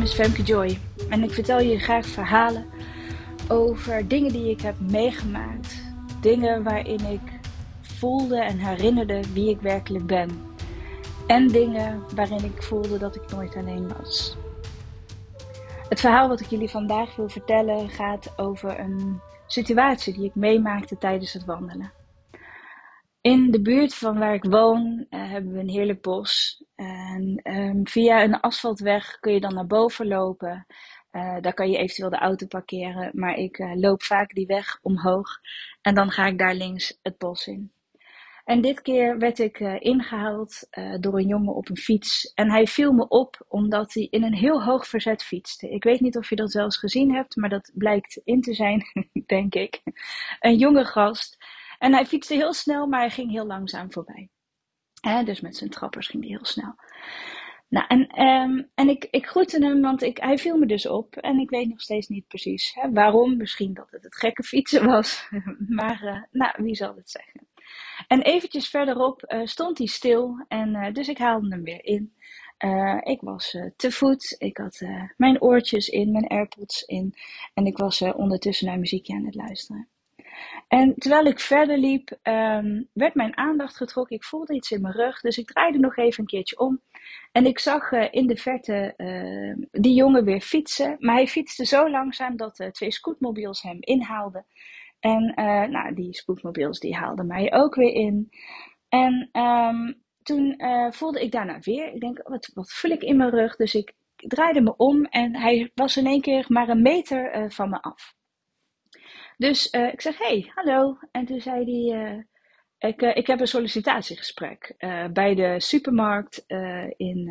naam is Femke Joy en ik vertel je graag verhalen over dingen die ik heb meegemaakt. Dingen waarin ik voelde en herinnerde wie ik werkelijk ben. En dingen waarin ik voelde dat ik nooit alleen was. Het verhaal wat ik jullie vandaag wil vertellen gaat over een situatie die ik meemaakte tijdens het wandelen. In de buurt van waar ik woon uh, hebben we een heerlijk bos. En um, via een asfaltweg kun je dan naar boven lopen. Uh, daar kan je eventueel de auto parkeren. Maar ik uh, loop vaak die weg omhoog. En dan ga ik daar links het bos in. En dit keer werd ik ingehaald door een jongen op een fiets. En hij viel me op omdat hij in een heel hoog verzet fietste. Ik weet niet of je dat zelfs gezien hebt, maar dat blijkt in te zijn, denk ik. Een jonge gast. En hij fietste heel snel, maar hij ging heel langzaam voorbij. dus met zijn trappers ging hij heel snel. Nou, en, um, en ik, ik groette hem, want ik, hij viel me dus op. En ik weet nog steeds niet precies hè, waarom. Misschien dat het het gekke fietsen was. maar uh, nou, wie zal het zeggen. En eventjes verderop uh, stond hij stil. En uh, dus ik haalde hem weer in. ik was te voet. Ik had mijn oortjes in, mijn airpods in. En ik was ondertussen naar muziekje aan het luisteren. En terwijl ik verder liep, um, werd mijn aandacht getrokken. Ik voelde iets in mijn rug, dus ik draaide nog even een keertje om. En ik zag uh, in de verte uh, die jongen weer fietsen. Maar hij fietste zo langzaam dat uh, twee scootmobiels hem inhaalden. En nou, die scootmobiels die haalden mij ook weer in. En um, toen voelde ik daarna weer, ik denk, wat, wat voel ik in mijn rug? Dus ik draaide me om en hij was in één keer maar een meter van me af. Dus uh, ik zeg, hey, hallo. En toen zei hij, uh, ik, uh, ik heb een sollicitatiegesprek bij de supermarkt in,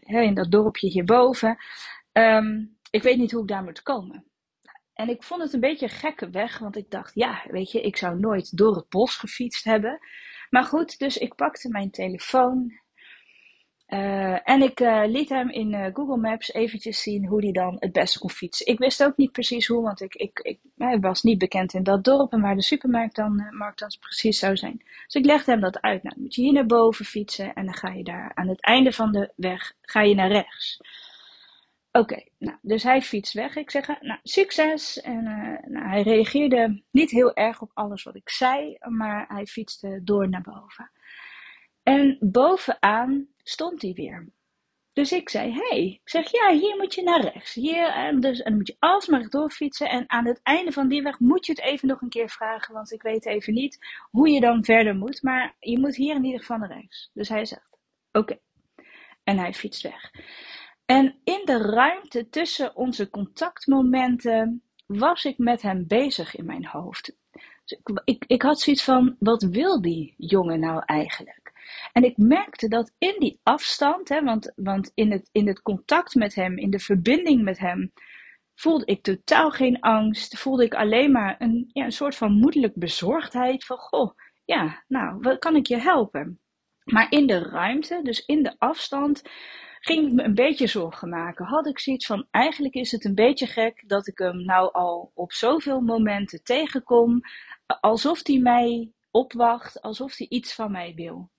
in dat dorpje hierboven. Um, ik weet niet hoe ik daar moet komen. En ik vond het een beetje gekke weg, want ik dacht, ja, weet je, ik zou nooit door het bos gefietst hebben. Maar goed, dus ik pakte mijn telefoon uh, en ik uh, liet hem in uh, Google Maps eventjes zien hoe hij dan het beste kon fietsen. Ik wist ook niet precies hoe, want ik, ik, ik was niet bekend in dat dorp en waar de supermarkt dan, markt dan precies zou zijn. Dus ik legde hem dat uit. Nou, moet je hier naar boven fietsen en dan ga je daar aan het einde van de weg ga je naar rechts. Oké, nou, dus hij fietst weg. Ik zeg, nou, succes. En nou, hij reageerde niet heel erg op alles wat ik zei, maar hij fietste door naar boven. En bovenaan stond hij weer. Dus ik zei, hé, hey. ik zeg, ja, hier moet je naar rechts. Hier, en, dus, en dan moet je alsmaar doorfietsen. En aan het einde van die weg moet je het even nog een keer vragen, want ik weet even niet hoe je dan verder moet. Maar je moet hier in ieder geval naar rechts. Dus hij zegt, oké. En hij fietst weg. En in de ruimte tussen onze contactmomenten was ik met hem bezig in mijn hoofd. Dus ik, ik, ik had zoiets van, wat wil die jongen nou eigenlijk? En ik merkte dat in die afstand, hè, want, want in, het, in het contact met hem, in de verbinding met hem, voelde ik totaal geen angst. Voelde ik alleen maar een, ja, een soort van moedelijk bezorgdheid van, goh, ja, nou, wat kan ik je helpen? Maar in de ruimte, dus in de afstand, ging ik me een beetje zorgen maken. Had ik zoiets van, eigenlijk is het een beetje gek dat ik hem nou al op zoveel momenten tegenkom, alsof hij mij opwacht, alsof hij iets van mij wil.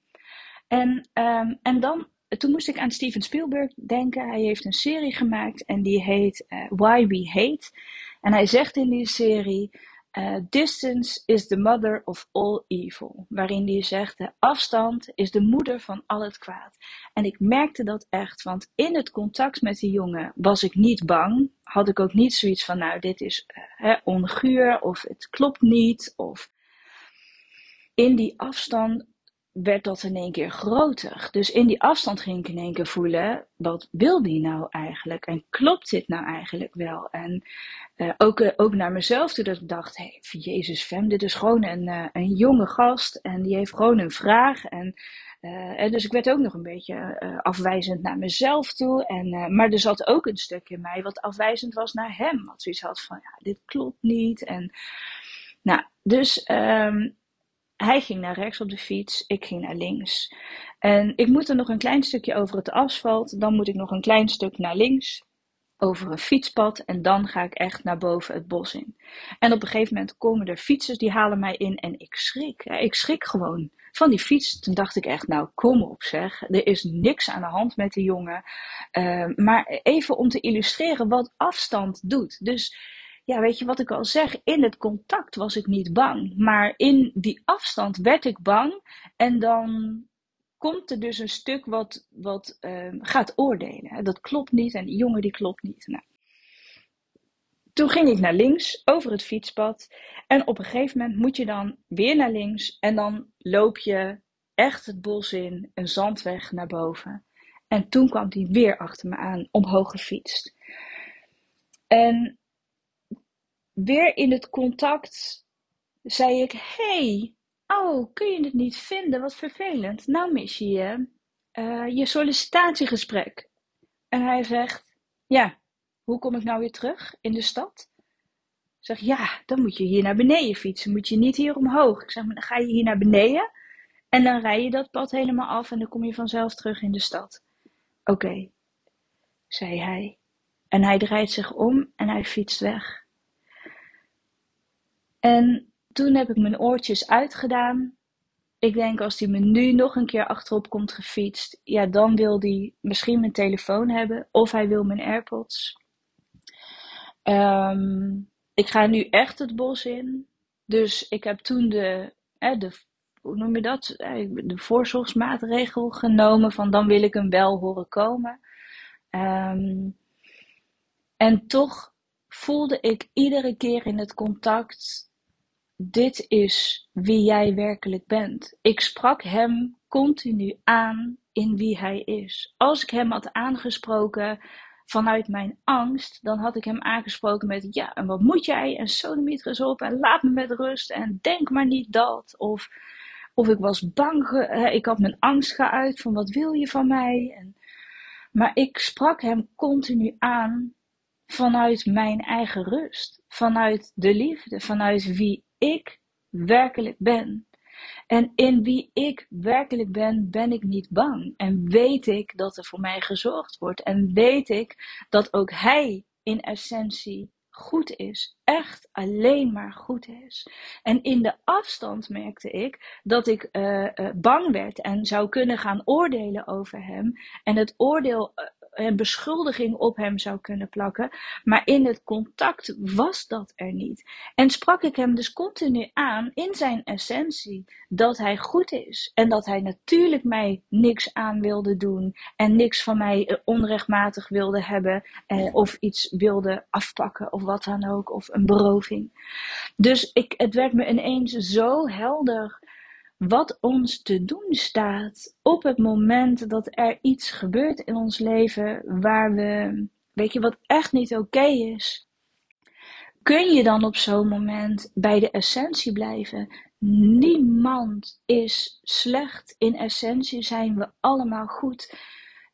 En, um, en dan, toen moest ik aan Steven Spielberg denken. Hij heeft een serie gemaakt en die heet uh, Why We Hate. En hij zegt in die serie: uh, Distance is the mother of all evil. Waarin hij zegt: de afstand is de moeder van al het kwaad. En ik merkte dat echt, want in het contact met die jongen was ik niet bang. Had ik ook niet zoiets van: nou, dit is uh, onguur of het klopt niet. Of in die afstand werd dat in één keer groter. Dus in die afstand ging ik in één keer voelen, wat wil die nou eigenlijk? En klopt dit nou eigenlijk wel? En uh, ook, uh, ook naar mezelf toen dat ik dacht, hey, Jezus Fem, dit is gewoon een, uh, een jonge gast en die heeft gewoon een vraag. En, dus ik werd ook nog een beetje afwijzend naar mezelf toe. En, maar er zat ook een stuk in mij wat afwijzend was naar hem. Wat zoiets had van, ja, dit klopt niet. En, nou, dus um, hij ging naar rechts op de fiets, ik ging naar links. En ik moet er nog een klein stukje over het asfalt, dan moet ik nog een klein stuk naar links over een fietspad en dan ga ik echt naar boven het bos in. En op een gegeven moment komen er fietsers die halen mij in en ik schrik. Ik schrik gewoon. van die fiets. Toen dacht ik echt, nou kom op zeg, er is niks aan de hand met de jongen. Uh, maar even om te illustreren wat afstand doet. Dus ja, weet je wat ik al zeg, in het contact was ik niet bang. Maar in die afstand werd ik bang. En dan komt er dus een stuk wat, wat uh, gaat oordelen. Dat klopt niet en die jongen die klopt niet. Nou. Toen ging ik naar links over het fietspad. En op een gegeven moment moet je dan weer naar links. En dan loop je echt het bos in, een zandweg naar boven. En toen kwam hij weer achter me aan, omhoog gefietst. En weer in het contact zei ik: Hey, oh, kun je het niet vinden? Wat vervelend. Nou mis je je, uh, je sollicitatiegesprek. En hij zegt: Ja, hoe kom ik nou weer terug in de stad? Ik zeg, ja, dan moet je hier naar beneden fietsen. Moet je niet hier omhoog. Ik zeg, maar dan ga je hier naar beneden. En dan rij je dat pad helemaal af en dan kom je vanzelf terug in de stad. Oké, zei hij. En hij draait zich om en hij fietst weg. En toen heb ik mijn oortjes uitgedaan. Ik denk als hij me nu nog een keer achterop komt gefietst, ja, dan wil hij misschien mijn telefoon hebben of hij wil mijn AirPods. Ehm, ik ga nu echt het bos in. Dus ik heb toen de, de hoe noem je dat? De voorzorgsmaatregel genomen van dan wil ik hem wel horen komen. Ehm, en toch voelde ik iedere keer in het contact: dit is wie jij werkelijk bent. Ik sprak hem continu aan in wie hij is. Als ik hem had aangesproken vanuit mijn angst, dan had ik hem aangesproken met: Ja, en wat moet jij? En sodemieter op en laat me met rust en denk maar niet dat. Of, of ik was bang, ik had mijn angst geuit van: Wat wil je van mij? En, maar ik sprak hem continu aan vanuit mijn eigen rust, vanuit de liefde, vanuit wie ik werkelijk ben. En in wie ik werkelijk ben, ben ik niet bang. En weet ik dat er voor mij gezorgd wordt. En weet ik dat ook Hij in essentie goed is. Echt alleen maar goed is. En in de afstand merkte ik dat ik uh, uh, bang werd en zou kunnen gaan oordelen over hem. En het oordeel uh, een beschuldiging op hem zou kunnen plakken. Maar in het contact was dat er niet. En sprak ik hem dus continu aan in zijn essentie dat hij goed is. En dat hij natuurlijk mij niks aan wilde doen. En niks van mij eh, onrechtmatig wilde hebben. Eh, of iets wilde afpakken of wat dan ook. Of een beroving. Dus ik, het werd me ineens zo helder wat ons te doen staat op het moment dat er iets gebeurt in ons leven waar we, weet je, wat echt niet oké is. Kun je dan op zo'n moment bij de essentie blijven? Niemand is slecht. In essentie zijn we allemaal goed.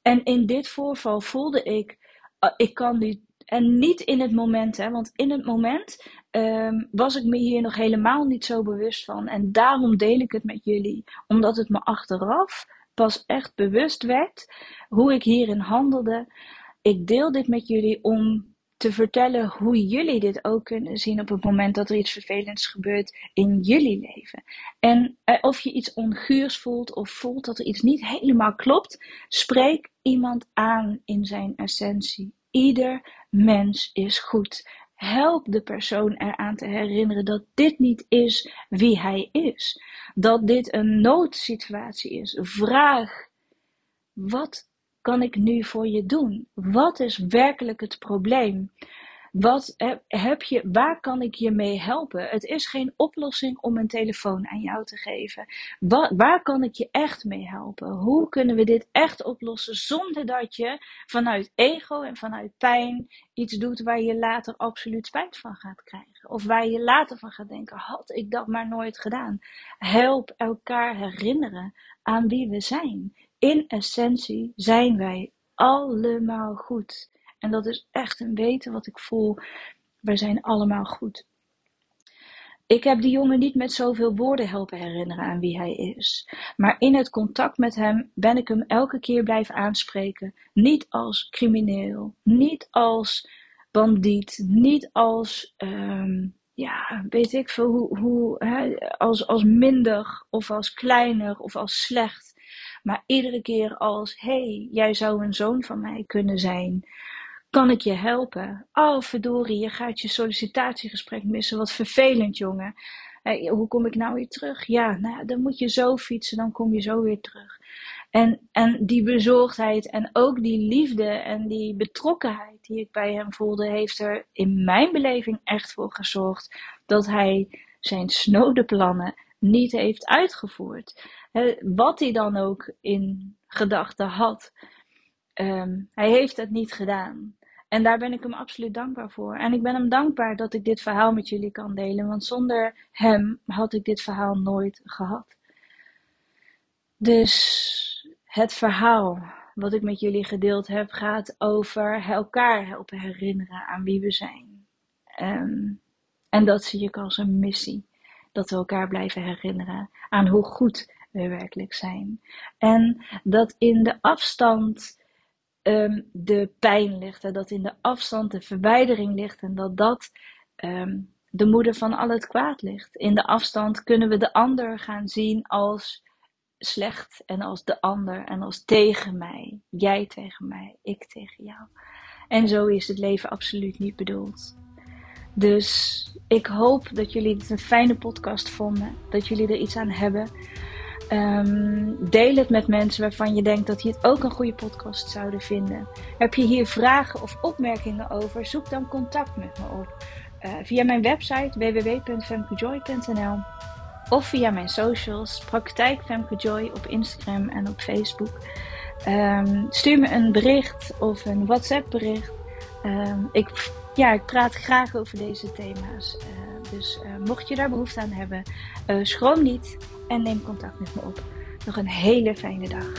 En in dit voorval voelde ik, ah, ik kan nu, en niet in het moment, hè, want in het moment um, was ik me hier nog helemaal niet zo bewust van. En daarom deel ik het met jullie. Omdat het me achteraf pas echt bewust werd hoe ik hierin handelde. Ik deel dit met jullie om te vertellen hoe jullie dit ook kunnen zien op het moment dat er iets vervelends gebeurt in jullie leven. En eh, of je iets onguurs voelt of voelt dat er iets niet helemaal klopt, spreek iemand aan in zijn essentie. Ieder mens is goed. Help de persoon eraan te herinneren dat dit niet is wie hij is. Dat dit een noodsituatie is. Vraag: wat kan ik nu voor je doen? Wat is werkelijk het probleem? Wat heb je, waar kan ik je mee helpen? Het is geen oplossing om een telefoon aan jou te geven. Waar, waar kan ik je echt mee helpen? Hoe kunnen we dit echt oplossen zonder dat je vanuit ego en vanuit pijn iets doet waar je later absoluut spijt van gaat krijgen? Of waar je later van gaat denken: had ik dat maar nooit gedaan? Help elkaar herinneren aan wie we zijn. In essentie zijn wij allemaal goed. En dat is echt een weten wat ik voel. Wij zijn allemaal goed. Ik heb die jongen niet met zoveel woorden helpen herinneren aan wie hij is. Maar in het contact met hem ben ik hem elke keer blijven aanspreken. Niet als crimineel, niet als bandiet, niet als um, ja, weet ik veel, hoe, hoe hè, als, als minder of als kleiner of als slecht. Maar iedere keer als, hey, jij zou een zoon van mij kunnen zijn. Kan ik je helpen? Oh, verdorie, je gaat je sollicitatiegesprek missen. Wat vervelend, jongen. hoe kom ik nou weer terug? Ja, nou, dan moet je zo fietsen, dan kom je zo weer terug. En, en die bezorgdheid en ook die liefde en die betrokkenheid die ik bij hem voelde, heeft er in mijn beleving echt voor gezorgd dat hij zijn snode plannen niet heeft uitgevoerd. Wat hij dan ook in gedachten had, ehm, hij heeft het niet gedaan. En daar ben ik hem absoluut dankbaar voor. En ik ben hem dankbaar dat ik dit verhaal met jullie kan delen, want zonder hem had ik dit verhaal nooit gehad. Dus het verhaal wat ik met jullie gedeeld heb gaat over elkaar helpen herinneren aan wie we zijn. Ehm, en dat zie ik als een missie. Dat we elkaar blijven herinneren aan hoe goed we werkelijk zijn. En dat in de afstand um, de pijn ligt. En dat in de afstand de verwijdering ligt. En dat dat ehm, de moeder van al het kwaad ligt. In de afstand kunnen we de ander gaan zien als slecht en als de ander en als tegen mij. Jij tegen mij, ik tegen jou. En zo is het leven absoluut niet bedoeld. Dus ik hoop dat jullie het een fijne podcast vonden. Dat jullie er iets aan hebben. Um, deel het met mensen waarvan je denkt dat die het ook een goede podcast zouden vinden. Heb je hier vragen of opmerkingen over? Zoek dan contact met me op. Uh, via mijn website www.femkejoy.nl of via mijn socials, Praktijk Femke Joy op Instagram en op Facebook. Um, stuur me een bericht of een WhatsApp bericht. Um, ik, ja, ik praat graag over deze thema's. Uh, dus uh, mocht je daar behoefte aan hebben, schroom niet en neem contact met me op. Nog een hele fijne dag.